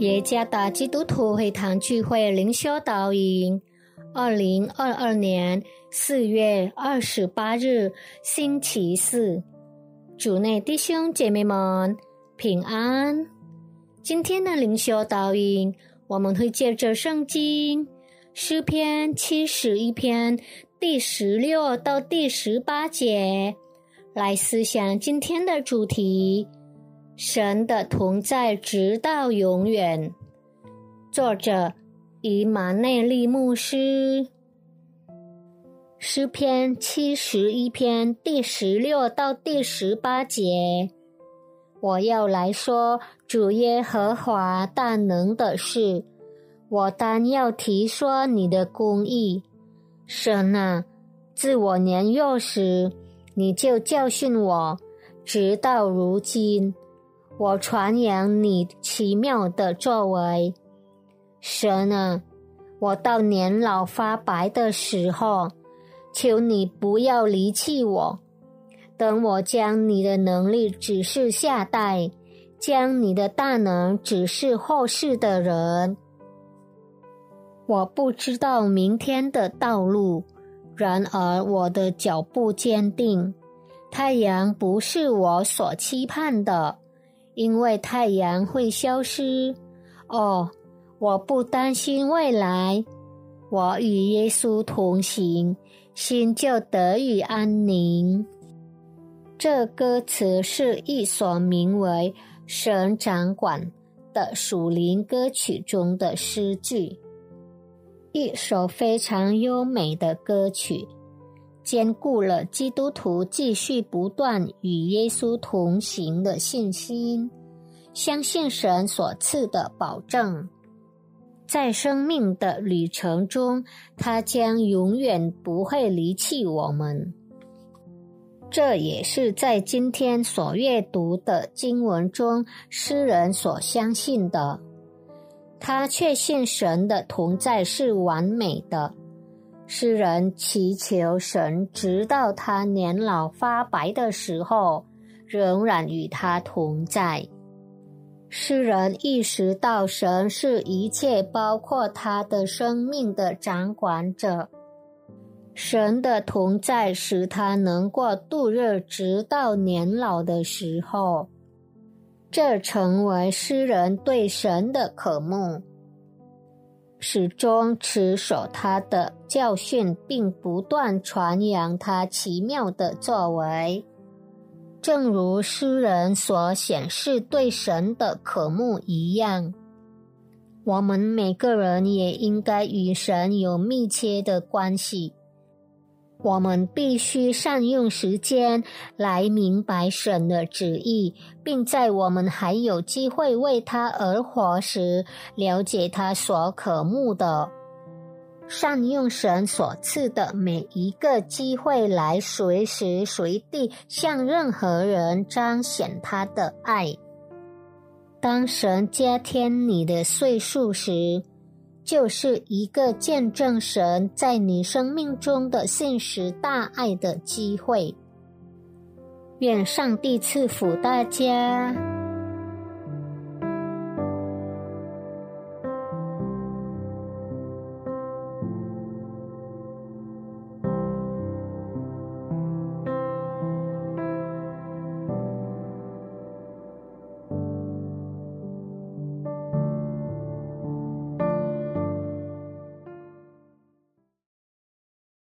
耶加达基督徒会堂聚会灵修导引，二零二二年四月二十八日星期四，主内弟兄姐妹们平安。今天的灵修导引，我们会借着圣经诗篇七十一篇第十六到第十八节来思想今天的主题。神的同在直到永远。作者：以马内利牧师。诗篇七十一篇第十六到第十八节，我要来说主耶和华大能的事。我单要提说你的公义。神啊，自我年幼时，你就教训我，直到如今。我传扬你奇妙的作为，神啊！我到年老发白的时候，求你不要离弃我。等我将你的能力指示下代，将你的大能指示后世的人。我不知道明天的道路，然而我的脚步坚定。太阳不是我所期盼的。因为太阳会消失，哦，我不担心未来。我与耶稣同行，心就得以安宁。这歌词是一首名为《神掌管》的属灵歌曲中的诗句，一首非常优美的歌曲。兼顾了基督徒继续不断与耶稣同行的信心，相信神所赐的保证，在生命的旅程中，他将永远不会离弃我们。这也是在今天所阅读的经文中，诗人所相信的。他确信神的同在是完美的。诗人祈求神，直到他年老发白的时候，仍然与他同在。诗人意识到，神是一切，包括他的生命的掌管者。神的同在使他能过度日，直到年老的时候。这成为诗人对神的渴慕。始终持守他的教训，并不断传扬他奇妙的作为，正如诗人所显示对神的渴慕一样。我们每个人也应该与神有密切的关系。我们必须善用时间来明白神的旨意，并在我们还有机会为他而活时，了解他所渴慕的。善用神所赐的每一个机会，来随时随地向任何人彰显他的爱。当神加添你的岁数时，就是一个见证神在你生命中的现实大爱的机会。愿上帝赐福大家。